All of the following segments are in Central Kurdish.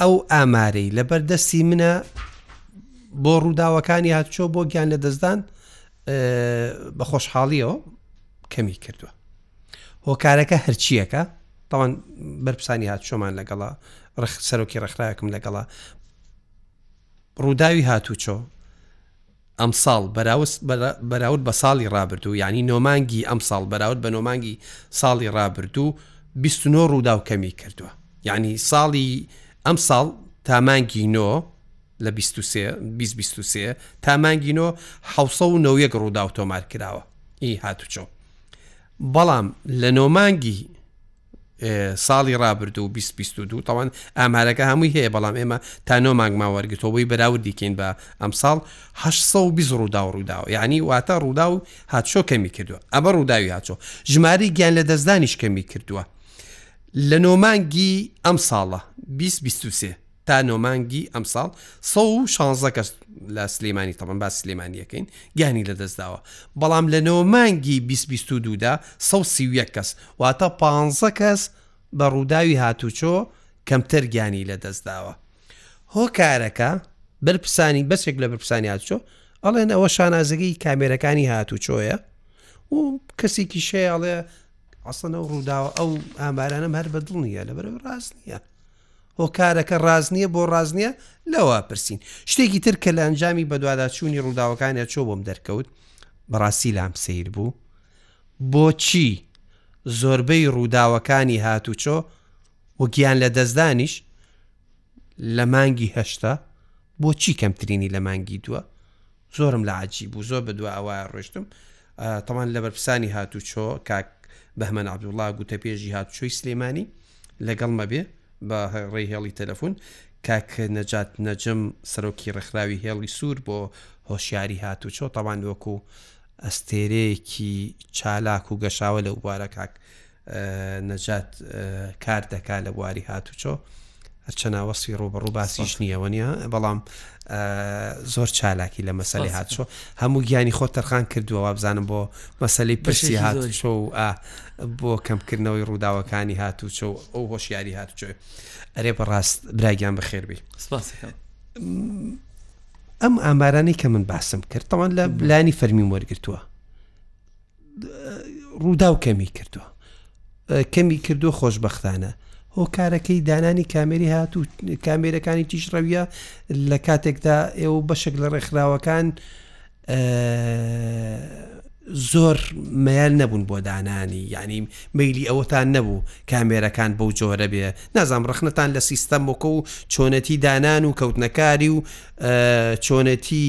ئەو ئامارەی لەبەر دەستی منە بۆ ڕووداوەکانی هاتچۆ بۆ گیان لە دەستدان بە خۆشحاڵیەوە کەمی کردووە هۆکارەکە هەرچیەکە تاوان بەرپسانی هاتچۆمان لەگەڵا ڕخ سەرۆکی ڕخراکم لەگەڵا ڕووداوی هاتوچۆ ئەمساڵ بەراورد بە ساڵی رابردوو، یانی نۆ مانگی ئەمساڵ بەراورد بە نۆ مانگی ساڵی رابردوو بیست و نۆ رووداو کەمی کردووە، یانی ساڵی ئەمساڵ تا مانگی نۆ لە بیست و سێ، بیست بیست و سێ تا مانگی نۆ حەوت سەد و نەوەد و یەک رووداو تۆمارکراوە ئی هاتوچۆ، بەڵام لە نۆ مانگی. ساڵی رابردوو بیست بیست و دوو تاوان ئامارەکە هەمووی هەیە بەڵام ئێمە تا نۆ مانگمان وەرگتەوە بۆی بەراوردیکەین بە ئەم ساڵ هەشت سە و بیست ڕوودا و ڕووداوە یعنی واتە ڕوودا و هاتشۆ کەمی کردووە ئەمە ڕووداوی هاچۆ ژماری گیان لە دەستدانیش کەمی کردووە لە نۆمانگی ئەم ساڵە 2023 تا نۆ مانگی ئەمساڵ 116 کەس لە سلێمانی تەمەن باس سلێمانیەکەین گیانی لەدەستداوە بەڵام لە نۆ مانگی 2022دا 131 کەس واتە 15 کەس بە ڕووداوی هاتوچۆ کەمتەر گیانی لەدەستداوە هۆکارەکە بەرپسانی بەسێک لە بەرپسانی هاتوچۆ ئەڵێن ئەوە شانازەکەی کامێرەکانی هاتوچۆیە و کەسێکی شەیاڵێ ئەسەنە ڕووداوە ئەو ئامارانم هەر بە دڵ نییە لە بەرەوە ڕاست نییە هۆکارەکە ڕاست نییە، بۆ ڕاست نییە؟ لەوە پرسین. شتێکی تر کە لە ئەنجامی بەدواداچوونی ڕووداوەکانیا چۆ بۆم دەرکەوت، بەڕاستی لام سەیر بوو، بۆچی زۆربەی ڕووداوەکانی هاتوچۆ و گیان لەدەستدانیش لە مانگی هەشتە، بۆچی کەمترینی لە مانگی دووە؟ زۆرم لە عەجیب بوو زۆر بە دوا ئەوایە ڕۆشتم تەمان لە بەرپسانی هاتوو چۆ کاک بەهمەن عبدوڵا گوتە پێژی هات چۆی سلێمانی لەگەڵ مەبێ بە ڕێ هێڵی تەلەفۆن کاک نەجات نەجم سەرۆکی ڕێکخراوی هێڵی سوور بۆ هۆشیاری هات و چۆ تەوان وەکو ئەستێرەیەکی چالاک و گەشاوە لەو بوارە کاک نەجات کار دەکا لە بواری هاتوچۆ هەرچەنا وەسی ڕوبڕوو باسیش نییە وەنیا بەڵام زۆر چالاکی لە مەسەلی هاتچۆ هەموو گیانی خۆ تەرخان کردووە وابزانم بۆ مەسلی پرسی هاتچۆ و بۆ کەمکردنەوەی ڕووداوەکانی هاتوچۆ و ئەو هۆشیاری هاتچۆی ئەرێ بەڕاست براگیان بەخێربی ئەم ئامارانەی کە من باسم کرد تەوان لە بلانی فەرمی وەرگتووە ڕووداو کەمی کردووە کەمی کردو خۆشببختانە هۆکارەکەی دانانی کامێری هات و کامێرەکانی تیش ڕەویە لە کاتێکدا ئێوە بەشێک لە ڕێکخراوەکان زۆر مەیان نەبوون بۆ دانانی یعنی میلی ئەوەتان نەبوو کامێرەکان بەو جۆرە بێ نازام ڕخنتان لە سیستەمۆکە و چۆنەتی دانان و کەوتنەکاری و چۆنەتی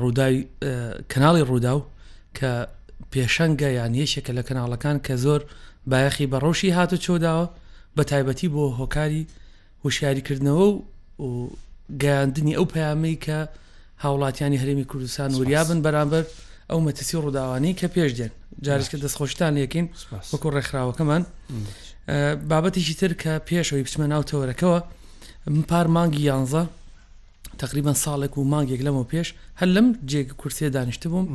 ڕووداوی کەناڵی ڕووداو کە پێشەنگە یان یەکێکە لە کەناڵەکان کە زۆر بایەخی بە ڕەوشی هاتو چۆداوە بە تایبەتی بۆ هۆکاری هوشیاریکردنەوە و گەیاندنی ئەو پەیامەی کە هاوڵاتیانی هەرێمی کوردستان وریابن بەرامبەر ئەو مەترسی و ڕووداوانی کە پێش دێن جارشکە دەستخۆشتان لەکەین وەکو ڕێکخراوەکەمان بابەتیشی تر کە پێشەوەی بچمە ناو تەوەرەکەەوە پار مانگی یانزە تەقریبەن ساڵێک و مانگێک لەمەوە پێش هەر لەم جێگە کورسێ دانیشت بووم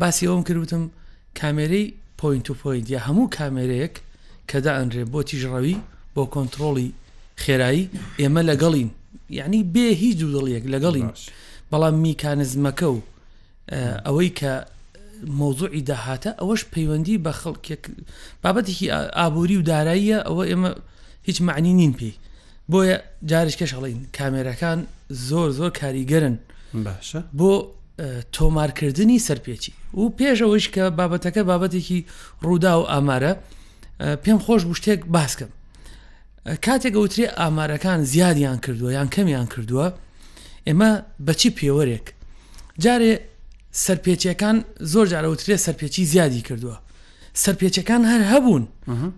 باسی ئەوم کردوتم کامێرەی پوینت و پوینت یا هەموو کامێرەیەک کە دائەنرێ بۆ تیژڕەوی بۆ کۆنتترۆڵی خێرایی ئێمە لەگەڵین یعنی بێ هیچ دوودڵیەک لەگەڵین بەڵام میکانزمەکە و ئەوەی کە مەوزوعی داهاتە ئەوەش پەیوەندی بە خەڵکێک بابەتێکی ئابووری و داراییە ئەوە ئێمە هیچ معنی نین پێی بۆیە جارشکەش هەڵین کامێرەکان زۆر زۆر کاریگەرن باشە بۆ تۆمارکردنی سەرپێچی و پێشەوەش کە بابەتەکە بابەتێکی ڕوودا و ئامارە پێم خۆش بوو شتێک باسکەم کاتێک ئەوترێ ئامارەکان زیادیان کردووە یان کەمیان کردووە ئێمە بەچی پێوەرێک جارێ سەرپێچیەکان زۆر جارەوترێ سەرپێچی زیادی کردووە سەرپێچەکان هەر هەبوون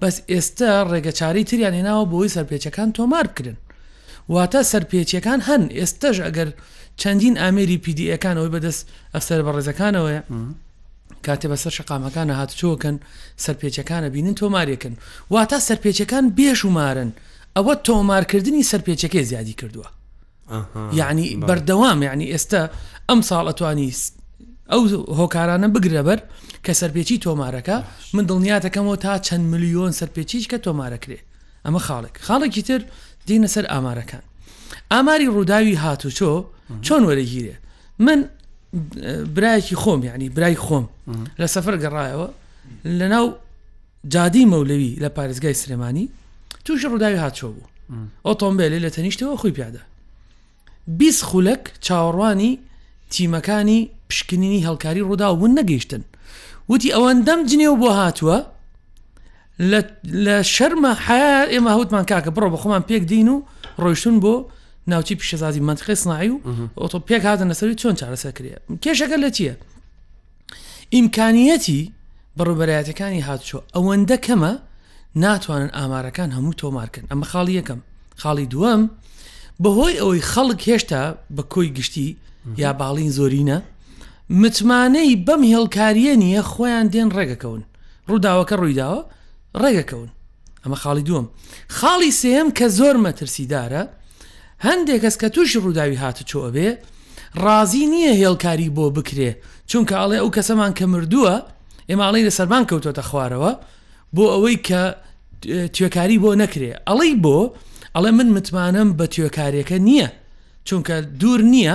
بەس ئێستا ڕێگەچاری تریان هێناوە بۆی سەرپێچەکان تۆمار بکرن واتە سەرپێچیەکان هەن ئێستش ئەگەر چەندین ئامێری پیدیەکانەوەی بەدەست ئەفسەر بەڕێزەکانەوەە کاتێ بەسەر شەقامەکانە هاتوچۆکەن سەرپێچەکانە بینن تۆمارێکن واتا سەرپێچەکان بێژومارن ئەوە تۆمارکردنی سەرپێچەکەی زیادی کردووە یعنی بەردەوام یعنی ئێستا ئەم ساڵ ئەتوانی ئەو هۆکارانە بگرە بەر کە سەرپێچی تۆمارەکە من دڵنیاتەکەمەوە تا چەند میلیۆن سەرپێچیش کە تۆمارەکرێ ئەمە خاڵێک خاڵێکی تر دینە سەر ئامارەکان ئاماری ڕووداوی هاتوچۆ چۆن وەرەگیرێ من برایەکی خۆم یعنی برای خۆم لە سەفر گەڕایەوە لە ناو جادی مەولەوی لە پارێزگای سلێمانی تووشی ڕووداوی هاچۆ بوو ئۆتۆمبیلی لە تەنیشتەوە خۆی پیادا بیس خولەک چاوەڕوانی تیمەکانی پشکنینی هەلکاری ڕوودا بوون نەگەیشتن وتی ئەوەندەم جنێو بۆ هاتووە لە شەرمە حیا ئێمە هەوتمان کاکە بڕۆ بە خۆمان پێک دین و ڕۆیشتون بۆ ناوچی پیشەزازی منتقی سناعی و ئۆتۆ پێک هااتن لەسەری چۆن چارەسەر کرێ کێشەکە لە چییە؟ ئیمکانیەتی بەڕوبەرایەتەکانی هاتچۆ ئەوەندە کەمە ناتوانن ئامارەکان هەموو تۆمارکن ئەمە خاڵی یەکەم خاڵی دووەم بەهۆی ئەوەی خەڵک هێشتا بە کۆی گشتی یا باڵین زۆرینە متمانەی بەم هێڵکاریە نییە خۆیان دێن ڕێگەکەون ڕووداوەکە ڕوویداوە ڕێگەکەون ئەمە خاڵی دووەم خاڵی سێم کە زۆر مەترسیدارە هەندێک کەس کە تووشی ڕووداوی هاتوچۆ ئەبێ ڕازی نییە هێڵکاری بۆ بکرێ چونکە ئاڵێ ئەو کەسەمان کە مردووە ئێماڵی لە سەربان کەوتۆتە خوارەوە بۆ ئەوەی کە توێکاری بۆ نەکرێ ئەڵی بۆ ئەڵێ من متمانەم بە توێکارەکە نییە چونکە دوور نییە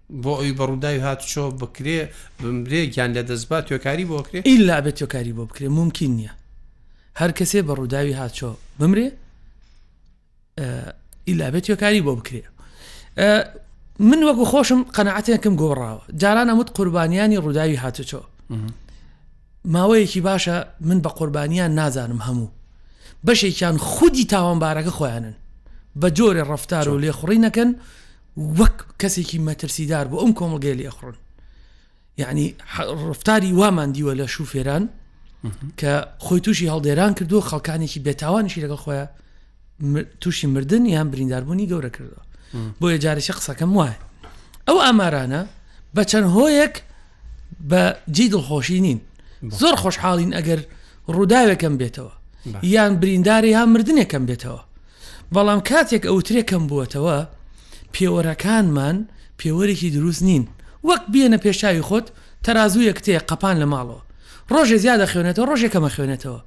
بۆ ئەوی بە ڕووداوی هاتوچۆ بکرێ بمرێ گیان لەدەست با توێکاری بۆ بکرێ؟ ئیلا ئەبێ توێکاری بۆ بکرێ مومکین نییە هەر کەسێ بە ڕووداوی هاتچۆ بمرێ ئیلا ئەبێ توێکاری بۆ بکرێ من وەکو خۆشم قەنەعاتێکم گۆڕاوە جاران ئەمت قوربانیانی ڕووداوی هاتوچۆ ماوەیەکی باشە من بە قوربانیان نازانم هەموو بەشێکیان خودی تاوانبارەکە خۆیانن بە جۆرە ڕفتار و لێخوڕی نەکەن وەک کەسێکی مەترسیدار بۆ ئەم کۆمەڵگەی لێ ئەخڕن یعنی ڕفتاری وامان دیوە لە شوفێران کە خۆی تووشی هەڵدێران کردو خەڵکانێکی بێتاوانشی لەگەڵ خۆیان تووشی مردن یان برینداربوونی گەورە کردەوە بۆیە جارێکی قسەکەم وایە ئەو ئامارانە بە چەند هۆیەک بە جی دڵخۆشی نین زۆر خۆشحاڵین ئەگەر ڕووداوێکم بێتەوە یان بریندارە یا مردنێکم بێتەوە بەڵام کاتێک ئەوترێکم بووەتەوە پێوەرەکانمان پێوەرێکی دروست نین وەک بێنە پێشاوی خۆت تەازوویەک تێ قەپان لە ماڵەوە ڕۆژێ زیادە خوێنێتەوە ڕۆژێکەمە خوێنێتەوە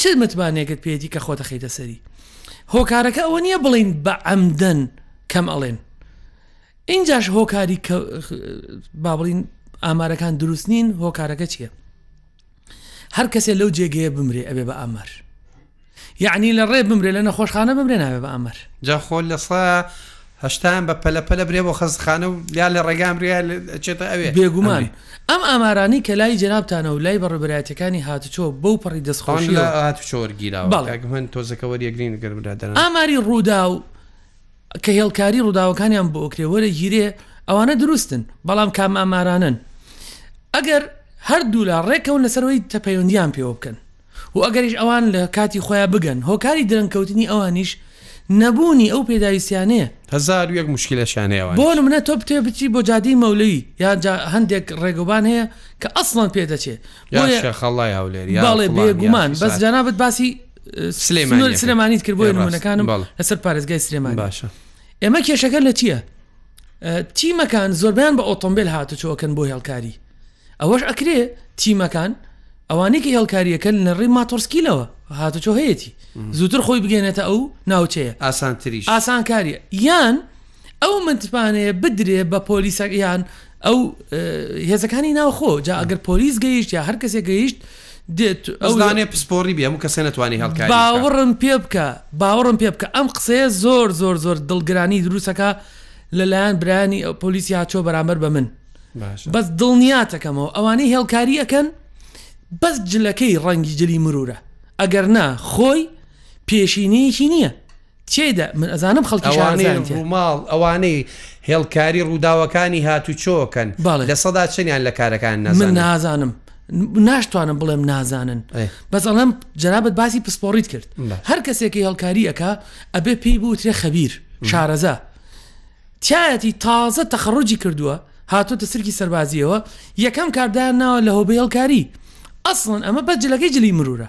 چ متمانێکت پێێتی کە خۆتە خەیتە سەری هۆکارەکە ئەوە نییە بڵین بە ئەمدەن کەم ئەڵێن ئینجاش هۆکاری کە با بڵین ئامارەکان دروست نین هۆکارەکە چییە؟ هەر کەسێ لەو جێگەیە بمرێ ئەبێ بە ئامار یعنی لە ڕێ بمرێ لە نەخۆشخانە بمرێ ناوێ بە ئامار جاخۆل لە سا هەشتان بە پەلەپەلە برێ بۆ خەزخانە و یا لە ڕێگام برێچێتە ئەوێ بێگومان ئەم ئامارانی کە لای جنابتانە و لای بەڕبرایەتەکانی هاتوچۆ بەو پەڕی دەستخۆش لە هاتوچۆرگیرا بەڵێ من تۆزەکەەوە یەگرین گەرمدا ئاماری ڕوودا و کە هێڵکاری ڕووداوەکانیان بۆ ئۆکرێ وەرەگیرێ ئەوانە دروستن بەڵام کام ئامارانن ئەگەر هەردوولا ڕێکەون لەسەرەوەی تەپەیوەندیان پێوە بکەن و ئەگەریش ئەوان لە کاتی خۆیان بگەن هۆکاری درەنکەوتنی ئەوانیش نەبوونی ئەو پێداویستیانەیە هزار یەک مشکلەشانەیەوە بۆ منە تۆ بتێ بچی بۆ جادی مەولەوی یا هەندێک ڕێگوبان هەیە کە ئەسڵان پێدەچێت خەڵای هەولێری باڵێ بێگومان بەس جانابەت باسی سلێمانی سلێمانیت کرد بۆ نمونونەکانم لەسەر پارێزگای سلێمان باشە ئێمە کێشەکە لە چییە تیمەکان زۆربیان بە ئۆتۆمبیل هاتوچۆکەن بۆ هێڵکاری ئەوەش ئەکرێ تیمەکان ئەوانەی کە هێڵکاریەکەن لە ڕێی ماتۆرسکیلەوە هاتوچۆ هەیەی زووتر خۆی بگەێنێتە ئەو ناوچەیە ئاسانتری ئاسانکاریە یان ئەو متمانەیە بدرێ بە پۆلیسەک یان ئەو هێزەکانی ناوخۆ جا ئەگەر پۆلیس گەیشت یا هەر کەسێک گەیشت دێت ئەوانێ پسپۆری بێ ئەم کەسە نتوانانی هەڵکار باوەڕم پێ بکە باوەڕم پێ بکە ئەم قسەیە زۆر زۆر زۆر دڵگرانی دروستەکە لەلایەن برانی ئەو پۆلیسی هاچۆ بەرامبەر بە من بەس دڵنیاتەکەمەوە ئەوانەی هێڵکاری ئەەکەن بەس جلەکەی ڕەنگی جلی مرورە ئەگەر نا خۆی پێشینەیەکی نییە تێیدا من ئەزانم خەڵکی ئەوانەی ڕووماڵ ئەوانەی هێڵکاری ڕووداوەکانی هاتوچۆکەن باڵێ لە سەدا چنیان لە کارەکان نازان نازانم ناشتوانم بڵێم نازانن بەزەڵم جەرابەت باسی پسپۆڕیت کرد هەر کەسێکی هەڵکاری ئەکا ئەبێ پێی بوترێ خەبیر شارەزا تایەتی تازە تەخڕۆجی کردووە هاتوتە سرکی سەربازیەوە یەکەم کاردان ناوە لە هۆبەی هەڵکاری ئەسڵن ئەمە بە جلەکەی جلی مرورە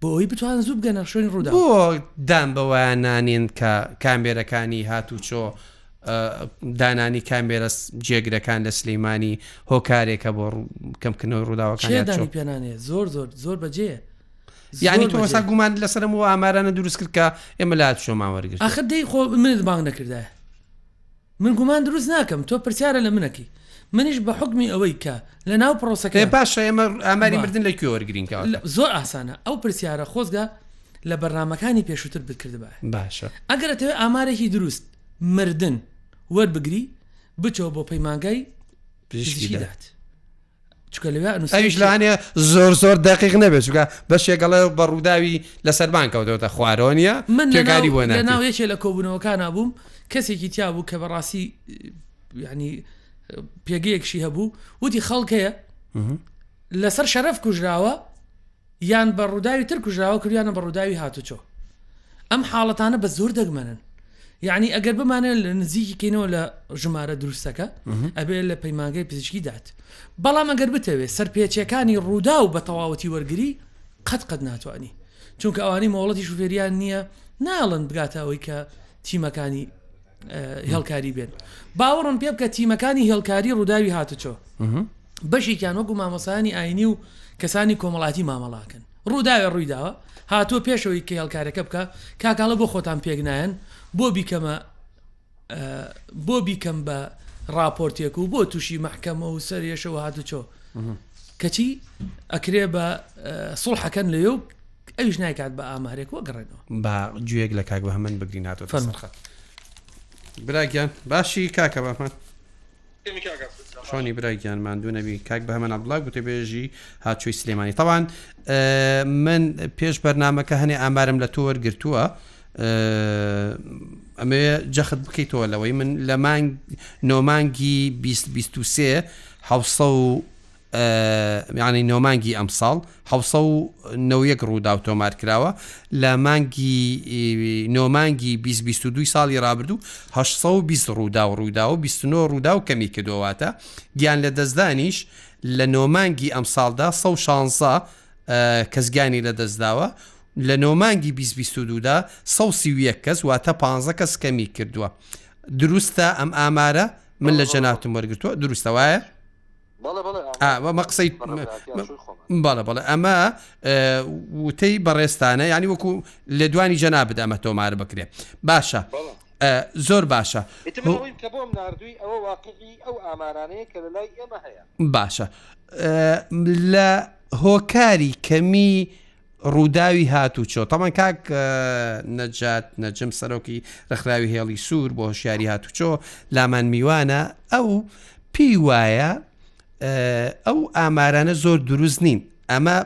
بۆ ئەوەی بتوانن زوو بگەنە شوێنی ڕووداو. بۆ دان بە وایان نانێن کە کامێرەکانی هاتووچۆ دانانی کامێرە جێگرەکان لە سلیمانی هۆکارێکە بۆ کەمکردنەوەی ڕووداوەکان پێنانێ زۆر زۆر زۆر بەجێ یعنی تۆسا گومان لەسرم و ئامارانە دروست کرد کە ئێمە لا شۆمان وەرگرت ئەخ دەی خۆ منت بانگ نەکردە من گومان دروست ناکەم تۆ پرسیارە لە منەکەی منیش بە حوکمی ئەوەی کە لە ناو پرۆسەکەی باشە ئێمە ئاماری مردن لە کوێ وەرگین کە زۆر ئاسانە ئەو پرسیارە خۆزگە لە بەرنمەکانی پێشووتر بکردبە باشە ئەگەرەتەوێ ئامارێکی دروست مردن وەربگری بچەوە بۆ پەیمانگای پزیشکی دەهات ئەویش لەانە زۆر زۆر دەقیق نەبێت چگە بەشێگەڵە بە ڕووداوی لە سەربان کەوتەوەتە خوارۆنیە من لەگاری بۆ ناو یەکێ لە کۆبوونەوەکانە بووم کەسێکی تیا بوو کە بەڕاستی ینی پێگەیەکشی هەبوو وتی خەڵکەیە لەسەر شەرف کوژراوە یان بە ڕووداوی تر کوژراوە کردویانە بە ڕووداوی هاتوچۆ ئەم حاڵەتانە بە زۆر دەگمەنن یعنی ئەگەر بمانێت لە نزیکی کەینەوە لە ژمارە دروستەکە ئەبێ لە پەیمانگەی پزیشکی دات بەڵام ئەگەر بتەوێت سەرپێچەکانی ڕوودا و بە تەواوەتی وەرگری قەت قەت ناتوانانی چونکە ئەوانی مۆڵەتی شوفێریان نییە ناڵن بگاتە ئەوەی کە تیمەکانی هێڵکاری بێن باوەڕم پێ بکە تیمەکانی هێڵکاری ڕووداوی هاتوچۆ بەشێکیان وەکو مامۆسانی ئاینی و کەسانی کۆمەڵاتی مامەڵاکەن ڕووداوێ ڕوویداوە هاتووە پێشەوەی کە هێڵکارەکە بکە کاکاڵە بۆ خۆتان پێک نایەن بۆ بیکەمە بۆ بیکەم بە راپۆرتێک و بۆ تووشی محکەمە و سەرێشەوە هاتوچۆ کەچی ئەکرێ بە سڵحەکەن لەێو ئەویش نایکات بە ئامارێک وەگەڕێنەوە با گوێیەک لە کاک بەهمەن بگرین هاتۆتە فەرموو. سەرخەت براگیان باشی کاکە بەهمەن کەمی کاکە سەرخەت. شۆنی براگیان ماندوو نەبی کاک بە هەمە عبدڵا گوتە بێژی هاچووی سلێمانی تاوان من پێش بەرنمەکە هەنێ ئامارم لە تۆ وەرگرتووە ئەمێ جەخت بکەیتەوە لەوەی من لە مانگ نۆمانگی 2023 حوسە و یانەی نۆ مانگی ئەمساڵ، حەوت سەد و نەوەد و یەک ڕووداو تۆمارکراوە، لە مانگی نۆ مانگی بیست بیست و دووی ساڵی ڕابردوو هەشت سەد و بیست ڕووداو ڕوویداوە و بیست و نۆ ڕووداو کەمیکردووە، واتە گیانلەدەستدانیش لە نۆ مانگی ئەمساڵدا سەد و شازدە کەس گیانی لەدەستداوە، لە نۆ مانگی بیست بیست و دوودا سەد و سی و یەک کەس، واتە پازدە کەس کەمیکردووە، دروستە ئەم ئامارە؟ من لە جەنابتم وەرگرتووە، دروستە وایە؟ ئەمە قسەی بەڵە بەڵە ئەمە وتەی بەڕێستانە ینی وەکو لێدوانی جەنا بدە ئەمە تۆمار بکرێ باشە زۆر باشە باشە لە هۆکاری کەمی ڕووداوی هاتووچۆ تەمان کاک نەجات نەجم سەرۆکی ڕخراوی هێڵی سوور بۆ هۆشیاری هاتووچۆ لامان میوانە ئەو پێی وایە ئەو ئامارانە زۆر دروست نین ئەمە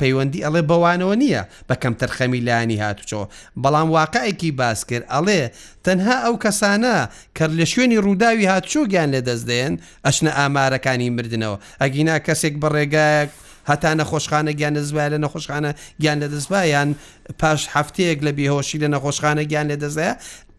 پەیوەندی ئەڵێ بەوانەوە نییە بە کەم تەرخەمی لانی هاتوچۆ بەڵام واقعێکی باس کرد ئەڵێ تەنها ئەو کەسانە کە لە شوێنی ڕووداوی هاتوچۆگیان لە دەست دێن ئەشنە ئامارەکانی مردنەوە ئەگینا کەسێک بە ڕێگایەک هەتا نەخۆشخانە گیانلەدەستبایە لە نەخۆشخانە گیانلەدەستبا یان پاش هەفتەیەک لە بێهۆشی لە نەخۆشخانە گیانلەدەستدایە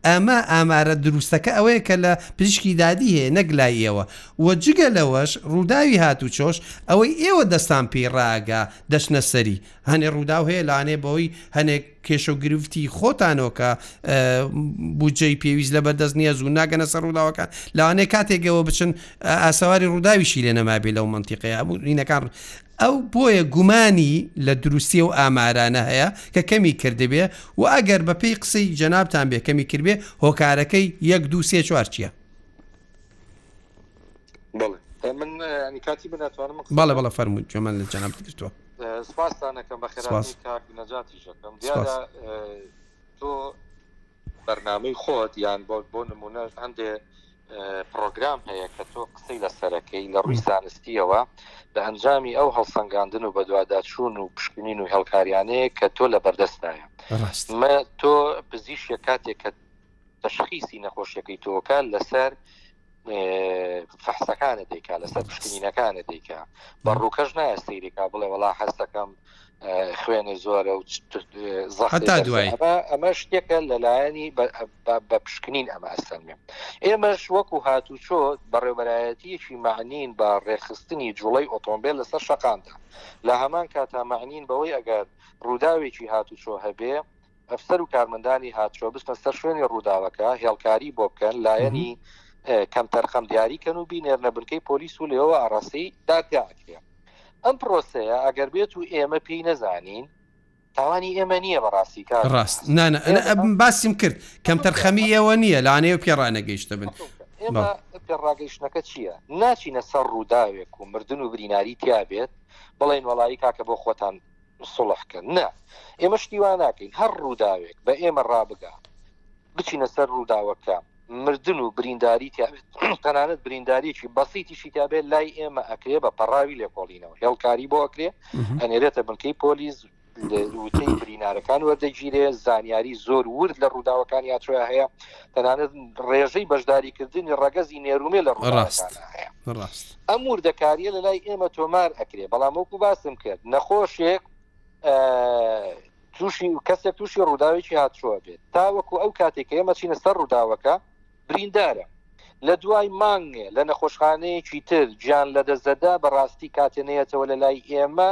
ئەمە ئامارە دروستەکە ئەوەیە کە لە پزیشکی دادی هەیە نەک لای ئێوە و جگە لەوەش ڕووداوی هاتوچۆش ئەوەی ئێوە دەستان پێی ڕاگا دەچنە سەری هەنێ ڕووداو هەیە لانێ بەوەی هەنێک کێشە و گرفتی خۆتانەوە کە بودجەی پێویست لە بەردەست نییە زوو ناگەنە سەر ڕووداوەکان لەوانەیە کاتێکەوە بچن ئاسەواری ڕووداویشی لێ نەمابێ لەو منتیقەیە بوو رینەکان ئەو بۆیە گومانی لە دروستی و ئامارانە هەیە کە کەمی کردبێ و ئەگەر بە پێی قسەی جەنابان بێ کەمی کردبێ هۆکارەکەی یەک دو سێ چوار چییە؟ بەڵێ بەڵە فەرمو جەمە لە جەناب گرتووە سپاسانەکەم بە نەجاتیشەکەم تۆ بەرنامەی خۆت یان بۆ بۆ نمونە هەندێ پرۆگرام هەیە کە تۆ قسەی لەسەرەکەی لە ڕووی زانستیەوە لە ئەنجامی ئەو هەڵسەنگاندن و بەدواداچوون و پشکنین و هەڵکاریانەیە کە تۆ لە بەردەستایە تۆ پزیشە کاتێک کە تشخیسی نەخۆشیەکەی تۆکە لەسەر فەحسەکانە دیکە لەسەر پشکنینەکانە دیکە بە ڕووکەش نایە سەیرێکا بڵێ وڵا حەز دەکەم خوێنێ زۆرە و زەحتا دوای ئەمە شتێکە لەلایەنی بە پشکنین ئەمە ئەسەلمێ ئێمەش وەکو هاتوچۆ بەڕێوبەرایەتیەکی معنین بە ڕێخستنی جوڵی ئۆتۆمبیل لەسەر شقامدا لە هەمان کاتامەعنین بەوەی ئەگەر ڕووداوێکی هاتوچۆ هەبێ ئەفسەر و کارمەندانی هاتشۆ بچنە سەر شوێنی ڕووداوەکە هێڵکاری بۆ بکەن لایەنی کەمتەرخەم دیاری کەن و بینێرنە بنکەی پۆلیس و لێەوە ئاڕاسی دادگاکرێن ئەم پرۆسەیە ئەگەر بێت و ئێمە پێی نەزانین تاوانی ئێمە نییە بەڕاستی کار ڕاست نانە باسیم کرد کەم تەرخەمی ئێوە نییە لاانەیە پێ ڕانەگەیشتە بن ئێمە پێڕاگەیشتنەکە چییە ناچینە سەر ڕووداوێک و مردن و بریناری تیا بێت بڵێن وڵی کاکە بۆ خۆتان سوڵح کەن نا ئێمە شتی وا ناکەین هەر ڕووداوێک بە ئێمە ڕابگا بچینە سەر ڕووداوەکە مردن و برینداری تیاێت تەنانەت برینداریکی بەسیتیشی تابێت لای ئێمە ئەکرێ بە پەڕاوی لێکۆڵینەوە هێڵکاری بۆ ئەکرێ ئەنێرێتە بنکەی پۆلیس وتەی برینارەکان وەردەگیرێ زانیاری زۆر ورد لە ڕووداوەکان یاچۆە هەیە تەنانەت ڕێژەی بەشداریکردنی ڕەگەزی نێرومێ لە ڕاست ئەم وردەکاریە لە لای ئێمە تۆمار ئەکرێ بەڵام وەکو باسم کرد نەخۆشێک تووشی کەسێک تووشی ڕووداوێکی هاتووە بێت تا وەکو ئەو کاتێک ئێمە چینە سەر ڕووداوەکە بریندارە لە دوای مانگێ لە نەخۆشخانەیەکی تر گیان لە دەستدەدا بەڕاستی کاتێنەیەتەوە لە لای ئێمە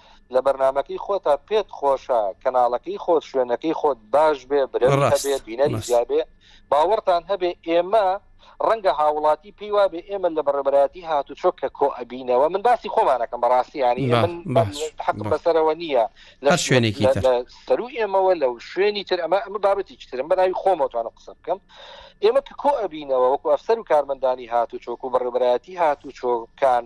لە بەرنامەکەی خۆتا پێت خۆشە کەناڵەکەی خۆت شوێنەکەی خۆت باش بێ برەوی هەبێ بینەری زیابێ باوەڕتان هەبێ ئێمە ڕەنگە هاوڵاتی پێی وابێ ئێمە لە بەڕێبەرایەتی هاتو چۆک کە کۆ ئەبینەوە من باسی خۆمانەکەم بەڕاستی ینی من حق بەسەرەوە نییە لە شوێنێکی سەرو ئێمەوە لەو شوێنی تر ئەمە ئەمە بابەتی ترم بەناوی خۆمەتوانە قسە بکەم ئێمە کە کۆ ئەبینەوە وەکو ئەفسەر و کارمەندانی هاتو چۆک و بەڕێبەرایەتی هاتو چۆکان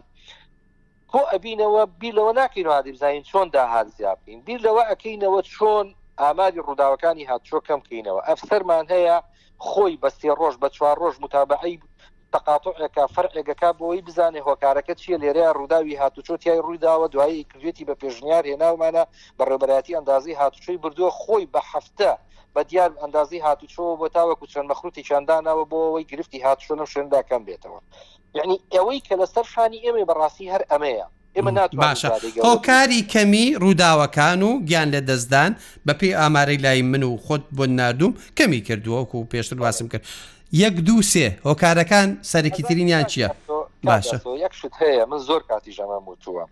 کۆ ئەبینەوە بیر لەوە ناکەینەوە هادی بزانین چۆن داهات زیاد بکەین بیر لەوە ئەکەینەوە چۆن ئاماری ڕووداوەکانی هاتوچۆ کەم کەینەوە ئەفسەرمان هەیە خۆی بە سێ ڕۆژ بە چوار ڕۆژ متابعەی تەقاتۆعێکە فەرعێگەکە بۆی بزانێ هۆکارەکە چییە لێرەیە ڕووداوی هاتوچۆ تای ڕوویداوە دوایی کردێتی بە پێشنیار هێناومانە بەڕێبەراتی ئەندازی هاتوچۆی بردووە خۆی بە هەفتە بە دیار ئەندازی هاتوچۆ بۆ تاوەکو چەند مەخروتی چاندانەوە بۆ ئەوەی گرفتی هاتوچۆ لەم شوێندا کەم بێتەوە یعنی ئەوەی کە لەسەر شانی ئێمەی بەڕاستی هەر ئەمەیە باشە هۆکاری کەمی ڕووداوەکان و گیان لە دەستدان بەپی ئامارەی لای من و خۆت بۆ نردوم کەمی کردووەکو و پێشتر باسم کرد یەک دوو سێ هۆکارەکان سەرەکی ترینیان چییە باشە یەک شت هەیە من زۆر کاتی ژەمە وتووە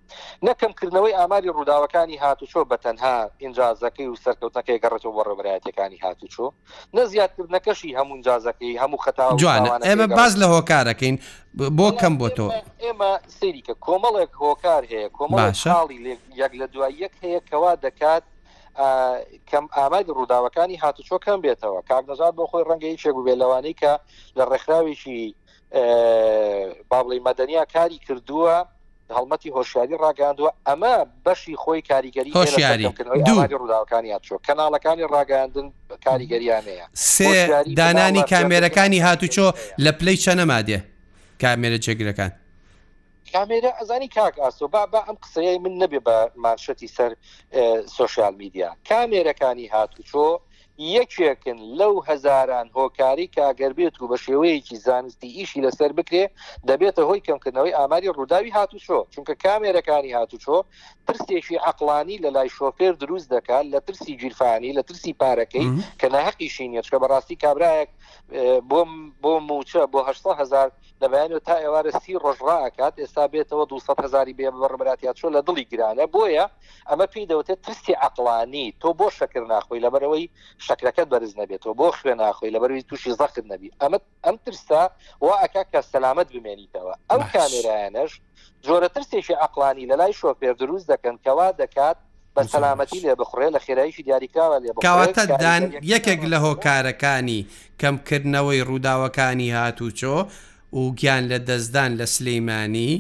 نەکەمکردنەوەی ئاماری ڕووداوەکانی هاتوچۆ بە تەنها ئینجازەکەی و سەرکەوتنەکەی گەڕێتەوە بۆ ڕێبەرایەتەکانی هاتوچۆ نە زیاد کردنەکەشی هەموو نجازەکەی هەموو خەتا و جوانە تاوانەکەی ئێمە گەڕێ. باس لە هۆکارەکەین بۆ بەڵام کەم بۆ تۆ ئێمە ئێمە سەیری کە کۆمەڵێک هۆکار هەیە کۆمەڵێک باشە خاڵی لێک یەک لە دوای یەک هەیە کەوا دەکات ئا، کەم ئامای لە ڕووداوەکانی هاتوچۆ کەم بێتەوە کاک نەژاد بۆ خۆی ڕەنگە یەکێک بووبێت لەوانەی کە لە ڕێکخراوێکی بابڵی مەدەنیا کاری کردووە هەڵمەتی هۆشیاری ڕاگەاندووە ئەمە بەشی خۆی کاریگەری هۆشیاری ڕووداوەکانی چۆ کەناڵەکانی ڕاگەاندن کاریگەریانەیە سێ دانانی کامێرەکانی هاتوچۆ لە پلەی چەنەمادێ کامێرە جێگرەکان کامێرە ئەزانی کاک ئاسۆ با با ئەم قسەیە من نەبێ بە مانشەتی سەر سوۆسیال میدیا کامێرەکانی هاتوچۆ یەکێکن لەو هەزاران هۆکاری کە ئەگەر بێت و بە شێوەیەکی زانستی ئیشی لەسەر بکرێ دەبێتە هۆی کەمکردنەوەی ئاماری ڕووداوی هاتوچۆ چونکە کامێرەکانی هاتوچۆ ترسێکی عەقڵانی لە لای شۆفێر دروست دەکات لە ترسی گیرفانی لە ترسی پارەکەی کە ناهەقیشی نیە چکە بەڕاستی کابراەک بۆم بۆ موچە بۆ هه هزار لەبیانەوە تا ئێوارە سی ڕۆژڕاکات ئێستا بێتەوە 200 هزاری بێ بەڕبراتیا چۆ لە دڵی گرانە بۆیە ئەمە پێی دەوترێت ترسی عەقڵانی، تۆ بۆ شەکر ناخۆی لەبەرەوەی شەکرەکەت بەرز نەبێتەوە، بۆ خوێ ناخۆی لەبەروی تووشی زەخت نەبی، ئەمە ئەم ترسە وا ئەکا کە سەلامەت بمێنیتەوە، ئەو کامێرایانەش جۆرە ترسێکی عەقڵانی لەلای شۆفێر دروست دەکەن کە وا دەکات بە سەلامەتی لێ بخوڕێ لە خێراییکی دیاریکراوە لێ بخوڕێ. کەواتە دان یەکێک لە هۆکارەکانی کەمکردنەوەی ڕووداوەکانی هاتووچۆ و گیان لەدەستدان لە سلیمانی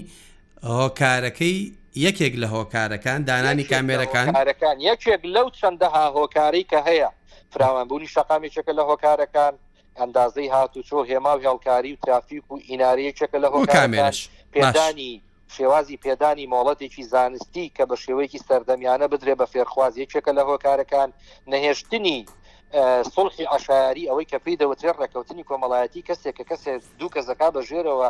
هۆکارەکەی یەکێک لە هۆکارەکان دانانی کامێرەکان هۆکارەکان یەکێک لەو چەندەها هۆکارەی کە هەیە فراوانبوونی شەقام یەکێکە لە هۆکارەکان ئەندازەی هاتوچۆ هێما و هێڵکاری و ترافیک و ئیناری یەکێکە لە هۆکارەکان کامێرەش باش پێدانی شێوازی پێدانی مۆڵەتێکی زانستی کە بە شێوەیەکی سەردەمیانە بدرێ بە فێرخواز یەکێکە لە هۆکارەکان نەهێشتنی اه، سوڵحی عشایری ئەوەی کە پێی دەوترێت ڕێککەوتنی کۆمەڵایەتی کەسێک کە کەسێک دوو کەسەکە بە ژێرەوە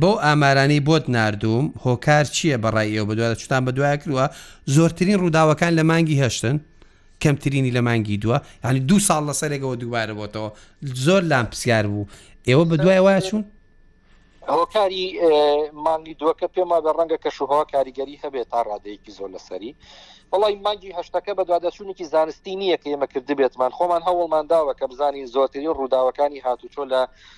بەو ئامارانەی بۆت ناردووم هۆکار چییە بەڕای ئێوە بەدوایە چتان بەدوایە کردووە زۆرترین ڕووداوەکان لە مانگی هەشتن کەمترینی لە مانگی دووە یعنی دو ساڵ لە سەرێکەوە دووبارە بۆتەوە زۆر لام پرسیار بوو ئێوە بە دوای وای چوون هۆکاری مانگی دووەکە پێما بە ڕەنگە کەشوهوا کاریگەری هەبێت تا ڕادەیەکی زۆر لەسەری وڵی مانگی هەشتەکە بە دوادەچوونێکی زانستی نییە کە ئێمە کردبێتمان خۆمان هەوڵمان داوە کە بزانین زۆرترین ڕووداوەکانی هاتوچۆ لە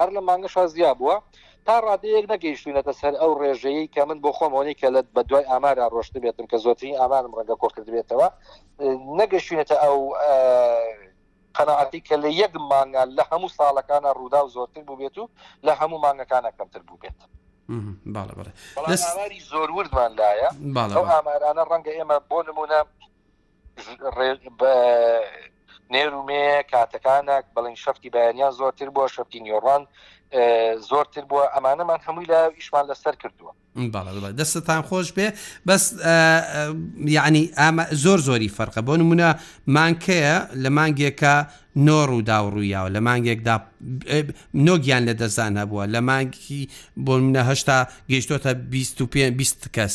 هەر لەم مانگەشا زیا بووە تا ڕادەیەک نەگەیشتوینەتە سەر ئەو ڕێژەیەی کە من بۆ خۆمەوەی کە لە بە دوای ئامارا ڕۆشت بێتم کە زۆترین ئامارم ڕەنگە کۆکردبێتەوە نەگەشتوینەتە ئەو قەنەعاتی کە لە یەک مانگان لە هەموو ساڵەکانە ڕوودا و زۆرتر بووبێت و لە هەموو مانگەکانە کەمتر بووبێت باڵی زۆر وردمان لایە ئەو ئامارانە ڕەنگە ئێمە بۆ نمونە نێرومێ کاتەکانە بەڵین شەفتی بەیانیان زۆرتر بووە شەفتی نیۆڕان زۆرتر بووە ئەمانەمان هەمووی لە ئیشمان لەسەر کردووە دەستتان خۆش بێ بەس یعنی ئامە زۆر زۆری فەرقە بۆ نمونە مانکەیە لە مانگێکە نۆڕ و داوڕوویاوە لە مانگێکدا نۆگیان لە دەستان هەبووە لە مانگی بۆ منەهشتا گەیشتۆتە 25 کەس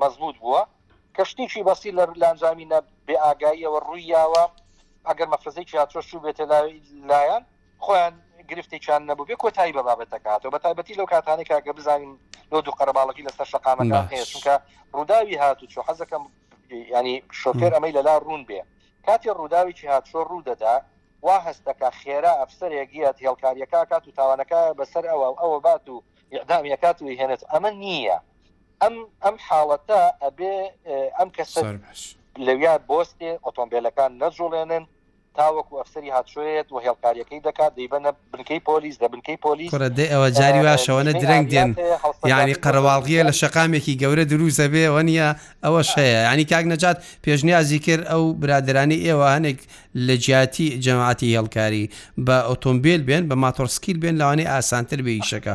مەزبووت بووە کە شتیکی بەسی لە لانجامی نە بێ ئاگاییەوە ڕووی یاوە ئەگەر مەفرزەی چیاچۆش چوو بێتە لایەن خۆیان گرفتێکیان نەبوو بێ کۆتایی بە بابەتەکاتەوە بە تایبەتی لەو کاتانێک کاکە بزانین لۆ دوو قەرەباڵەکی لەسەر شەقامەکان هەیە چونکە ڕووداوی هاتو چۆ حەزەکەم ینی شۆفێر ئەمەی لەلا ڕوون بێ کاتی ڕووداوێکی هاتشۆ ڕوو دەدا وا هەستەکە خێرا ئەفسەرێکیت هێڵکاریەکە کات و تاوانەکە بەسەر ئەوە ئەوە بات و یعدامیەکات و هێنێت ئەمە نییە ئەم ئەم حاڵەتە ئەبێ ئەم کەسە لەویا بۆستێ ئۆتۆمبیلەکان نەجوڵێنن تاوەکو ئەفسری هاتشوێت و هێڵکاریەکەی دەکات دەیبەنە بنکەی پۆلیس دە بنکەی پۆلیس دێ ئەوە جاری واشەوەە درەنگ دێن یعنی قەرەواڵغیە لە شەقامێکی گەورە دروزە بێ وە نیە ئەوە شەیە ینی کاک نەجات پێشنیازی کرد ئەو برادرانی ئێوە هەنێک لە جیاتی جەماعتی هێڵکاری بە ئۆتۆمبیل بێن بە ماتۆرسکیل بێن لەوانی ئاسانتر بێ یشەکە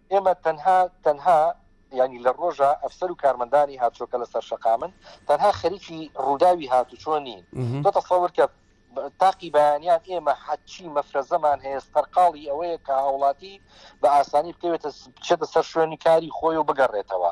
ئێمە تەنها تەنها یانی لە ڕۆژە ئەفسەر و کارمەندانی هاتچۆکە لە سەر شەقامن تەنها خەریکی ڕووداوی هاتوچۆ نین تۆ تەسەور کە تاقی بەیانیان ئێمە حەچی مەفرەزەمان هەیە سەرقاڵی ئەوەیە کە هاوڵاتی بە ئاسانی بکەوێتە بچێتە سەر شوێنی کاری خۆی و بگەڕێتەوە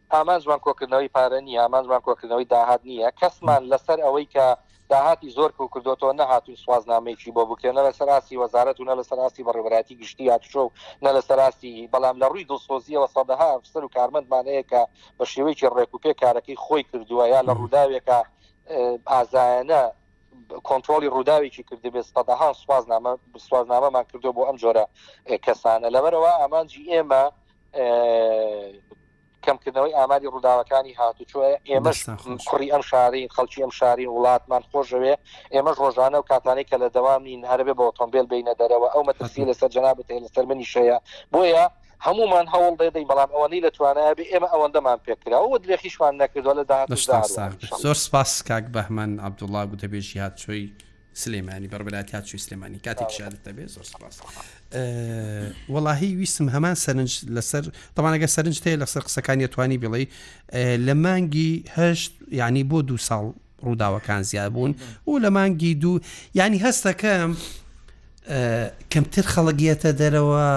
ئامانجمان کۆکردنەوەی پارە نییە، ئامانجمان کۆکردنەوەی داهات نییە، کەسمان لەسەر ئەوەی کە داهاتی زۆر کۆکردۆتەوە نەهاتووین سوازنامەیەکی بۆ بکرێت، نە لەسەر ئاستی وەزارەت و نە لەسەر ئاستی بەڕێوەبەرایەتی گشتی هاتوچۆ و نە لەسەر ئاستی، بەڵام لە ڕووی دڵسۆزییەوە سەدەها ئەفسەر و کارمەندمان هەیە کە بە شێوەیەکی ڕێکوپێک کارەکەی خۆی کردووە یا لە ڕووداوێکا ئازایانە کۆنترۆڵی ڕووداوێکی کردبێت، سەدەها سوازنامە سوازنامەمان کردووە بۆ ئەم جۆرە کەسانە، لەبەرئەوە ئامانجی ئێمە کەمکردنەوەی ئاماری ڕووداوەکانی هاتوچۆ ئێمەش کوڕی ئەم شارین خەڵکی ئەم شارین وڵاتمان خۆشەوێ ئێمەش ڕۆژانە و کاتانەی کە لە دەوامین هەربێ بۆ ئۆتۆمبیل بینە دەرەوە ئەو مەترسی لەسەر جەنابەت لەسەر منی شەیە بۆیە هەمومان هەوڵ دەدەین بەڵام ئەوەنی لە توانایە بێ ئێمە ئەوەندەمان پێکراوە و درێخیشمان نەکردووە لە داهات زۆر سپاس کاک بەهمەن عبدوڵا گوتەبێژی هاتچۆی سلیمانی بەڕبرات هات چوی سلێمانی کاتێک شادت دەبێت زۆر سپاس وەڵاهی ویستم هەمان سەرنج لەسەر تەوانەگە سەرنج هەیە لەسەر قسەکانی توانی بڵێ لە مانگی هەشت ینی بۆ دو ساڵ ڕووداوەکان زیاد بوون و لە مانگی دوو ینی هەستەکەم کەمتر خەڵگیەتە دەرەوە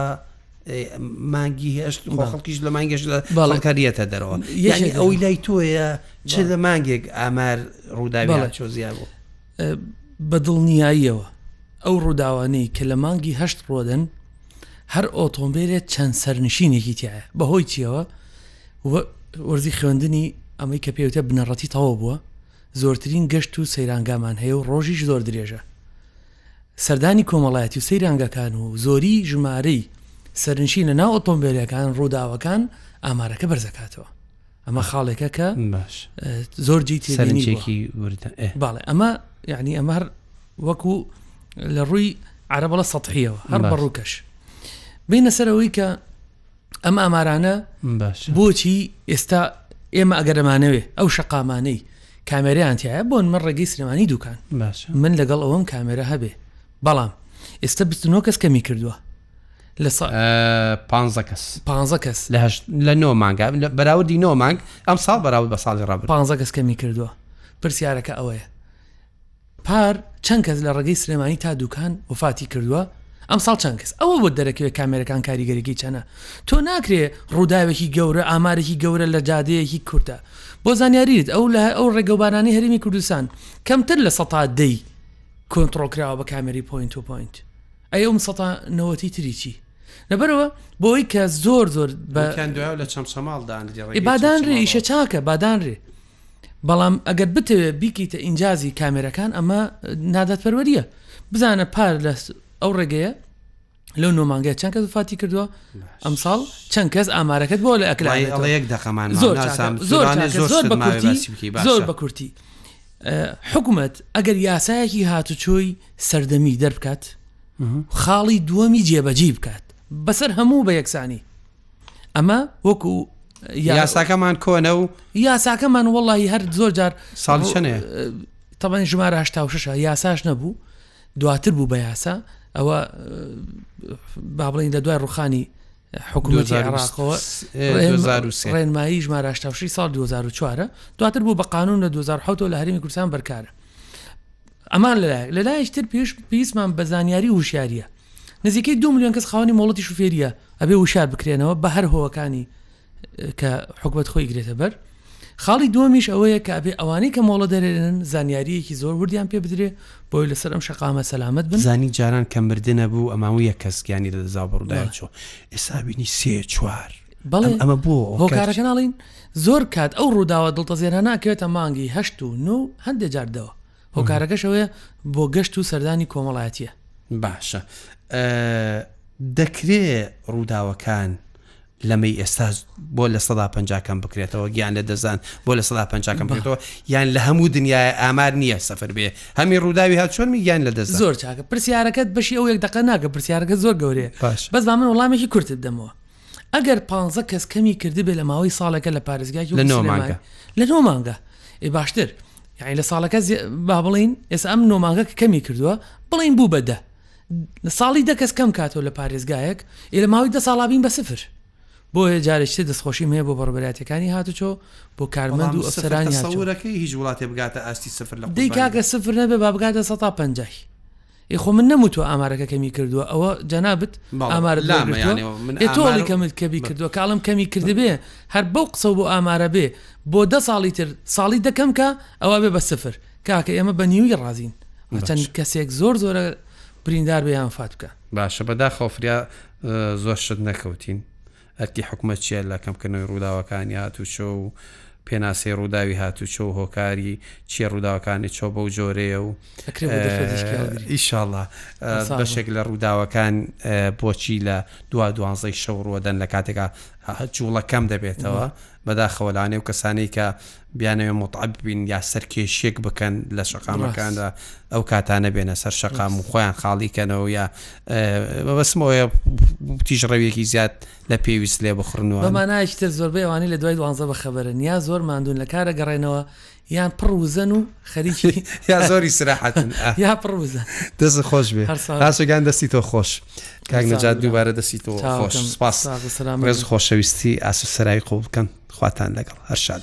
مانگی هێشت خەڵکیش لە مانگەش لە باڵکاریەتە دەرەوە یعنی ئەوی لای تۆیە چ لە مانگێک ئامار ڕووداوی چۆزیان بوو بەدڵنیاییەوە ئەو ڕووداوانەی کە لە مانگی هەشت ڕۆدەن هەر ئۆتۆمبیلێت چەند سەرنشینێکی تایە بەهۆی چیەوە وەرزی خوێندنی ئەمەی کە پێوتە بنەڕەتی تەواو بووە زۆرترین گەشت و سەیرانگامان هەیە و ڕۆژیش زۆر درێژە سەردانی کۆمەڵایەتی و سەیرانگەکان و زۆری ژمارەی سەرنشینە ناو ئۆتۆمبیلەکان ڕووداوەکان ئامارەکە بەرزەکاتەوە ئەمە خاڵێکە کە باش زۆر جی تێرنجێکی وردە باڵێ ئەمە یعنی ئەمە هەر وەکو لە ڕووی عربڵە سەحیەوە هەر بە ڕووکەش بینە سەرەوەی کە ئەم ئامارانە باش بۆچی ئێستا ئێمە ئەگەرمانەوێ ئەو شقامانەی کامێریانتیایە بۆن من ڕێگەی سلێمانی دوکان باش من لەگەڵ ئەوم کامێرە هەبێ بەڵام ئێستا 29 کەس کەمی کردووە لە سا پانزە کەس پانزە کەس لە هەشت لە نۆ مانگا لە بەراوردی نۆ مانگ ئەم ساڵ بەراورد بە ساڵی ڕابردوو پانزە کەس کەمی کردووە پرسیارەکە ئەوەیە پار چەند کەس لە ڕێگەی سلێمانی تا دوکان وفاتی کردووە ئەم ساڵ چەند کەس ئەوە بۆ دەرەکەوێت کامێرەکان کاریگەریی چەنە تۆ ناکرێ ڕووداوێکی گەورە ئامارێکی گەورە لە جادەیەکی کورتە بۆ زانیاریت ئەو لە ئەو ڕێگەوبانانی هەرمی کوردستان کەمتر لە سە دەی کۆنتترۆلکراوە بە کامێری پوینت و پوینت ئەی ئەو سەتا نەوەتی تری چی؟ لەبەرەوە بۆی کە زۆر زۆر بەکەندوای لە چەمچەماڵ دانرێ بادانرێ ئیشە چاکە بادانرێ بەڵام ئەگەر بتەوێت بیکەیتە ئینجازی کامێرەکان ئەمە ناداتپەروەریە بزانە پار لە ئەو ڕێگەیە لەو نۆمانگای چەند کەس فاتی کردووە ئەم ساڵ چەند کەس ئامارەکەت بۆ لە ئەکلایەک دەقەمان زۆر زۆر زۆر بە کورتی حکومەت ئەگەر یاسایەکی هاتوچۆی سەردەمی دەربکات خاڵی دووەمی جێبەجی بکات بەسەر هەموو بە یەکسانی ئەمە وەکو یاساکەمان کۆنە و یاساکەمان وەڵی هەر زۆر جار ساڵی چەنێ تەبەن ژمارە هشتا ششە یاساش نەبوو دواتر بوو بە یاسا ئەوە با بڵین لە دوای ڕوخانی حکوومەتی عێراقەوە ڕێنمایی ژمارە هشتاشی ساڵ 2004 دواتر بوو بە قانون لە 2010 لە هەرمی کوردستان بەرکارە ئەمان لەلایەک لەلایش تر پێش پیسمان بە زانیاری وشیاریە نزیکەی دو میلیۆن کەس خاوەنی مۆڵەتی شوفێریە ئەبێ وشار بکرێنەوە بە هەر هۆەکانی کە حکوبەت خۆی گرێتە بەر خاڵی دووەمیش ئەوەیە کە ئەبێ ئەوانەی کە مۆڵە دەرێنن زانیارییەکی زۆر وردیان پێ بدرێ بۆی لەسەر ئەم شەقامە سەلامەت بن. زانی جاران کە مردن ئەبوو ئەماوو یەک کەس گیانی دەدەزا و بە ڕووداوی ئەچوو ئێستا بینی سێ چوار بەڵێ ئەمە بۆ هۆکارەکە ناڵین زۆر کات ئەو ڕووداوە دڵتەزێنانە کەوێتە مانگی هەشت و نۆ هەندێ جار دەوە هۆکارەکەشەوەیە بۆ گەشت و سەردانی کۆمەڵایەتیە باشە دەکرێ ڕووداوەکان لەمەی ئێستا بۆ لە سەدا پنج کەم بکرێتەوە گیان لە دەزان بۆ لە سەدا پنج کەم بێتەوە یان لە هەموو دنیای ئامار نییە سەفر بێ هەمی ڕووداوی هات چۆن میگیان لە دەست زۆر چاکە پرسیارەکەت بەشی ئەو یەک دقە ناکە پرسیارەکە زۆر گەورەیە باش بەس با من وڵامێکی کورتت دەمەوە ئەگەر پ کەس کەمی کردی بێ لە ماوەی ساڵێکە لە پارێزگاکی لە نۆمانگە لە نۆمانگە ئێ باشتر یعنی لە ساڵەکە با بڵین ئێس ئەم نۆمانگە کەمی کردووە بڵین بوو بەدە لە ساڵی دە کەس کەم کاتەوە لە پارێزگایەک ئێ لە ماوەی دە ساڵا بین بە سفر بۆیە جارێکی تر دەستخۆشیم هەیە بۆ بەڕێوەبەرایەتیەکانی هاتوچۆ بۆ کارمەند و ئەفسەرانی هاتوچۆ. بەڵام سفر تەسەورەکەی هیچ وڵاتێ بگاتە ئاستی سفر لە قوربانی دەی کاکە سفر نەبێ با بگاتە سەد تا پەنجا ی ئێ خۆ من نەموتوە ئامارەکە کەمی کردوە ئەوە جەنابت ئامارت لامەیانەوە ئێ تۆ ئەڵی کەمت کەبی کردوە کە ئەڵێم کەمی کردبێ هەر بەو قسەو بۆ ئامارە بێ بۆ دە ساڵی تر ساڵی دە کەم کا ئەوە بێ بە سفر کاکە ئێمە بە نیوی ڕازین چەند کەسێک زۆر زۆرە بریندار بەیان فات بکە باشە بەداخەوە فریا زۆر شت نەکەوتین ئەرکی حکومە چیە لە کەمکردنەوەی ڕووداوەکانی هاتوچۆ و پێناسەی ڕووداوی هاتوچۆ و هۆکاری چیە ڕووداوەکانی چۆ بەو جۆرەیە و ئیشاڵە بەشێک لە ڕووداوەکان بۆچی لە دو دوانزەی شەو ڕوەدەن لە کاتێکا جوڵەکەم دەبێتەوە. بەداخەوە لانێو کەسانەی کە بیانەوێ متعە ببین یا سەرکێشیەک بکەن لە شەقامەکاندا ئەو کاتانە بێنە سەر شەقام و خۆیان خاڵیکەنەوە یا بەبسمەوەە تیژڕەویەکی زیاد لە پێویست لێ بخڕنەوە بەمانایشتر زۆربەی ئەوانی لە دوای دوانزە بە خەبەرن یا زۆر مادون لە کارە گەڕێنەوە یان پڕ وزەن و خەریکی یا زۆری سراحەتن یا پڕ وزە دەست خۆش بێ هاسەگان دەستی تۆ خۆش کاک نەجات دووبارە دەستی تۆ خۆش سپاس ڕێز خۆشەویستی ئاسو سەرای قوڵ بکەن خواتان لەگەڵ هەرشاد.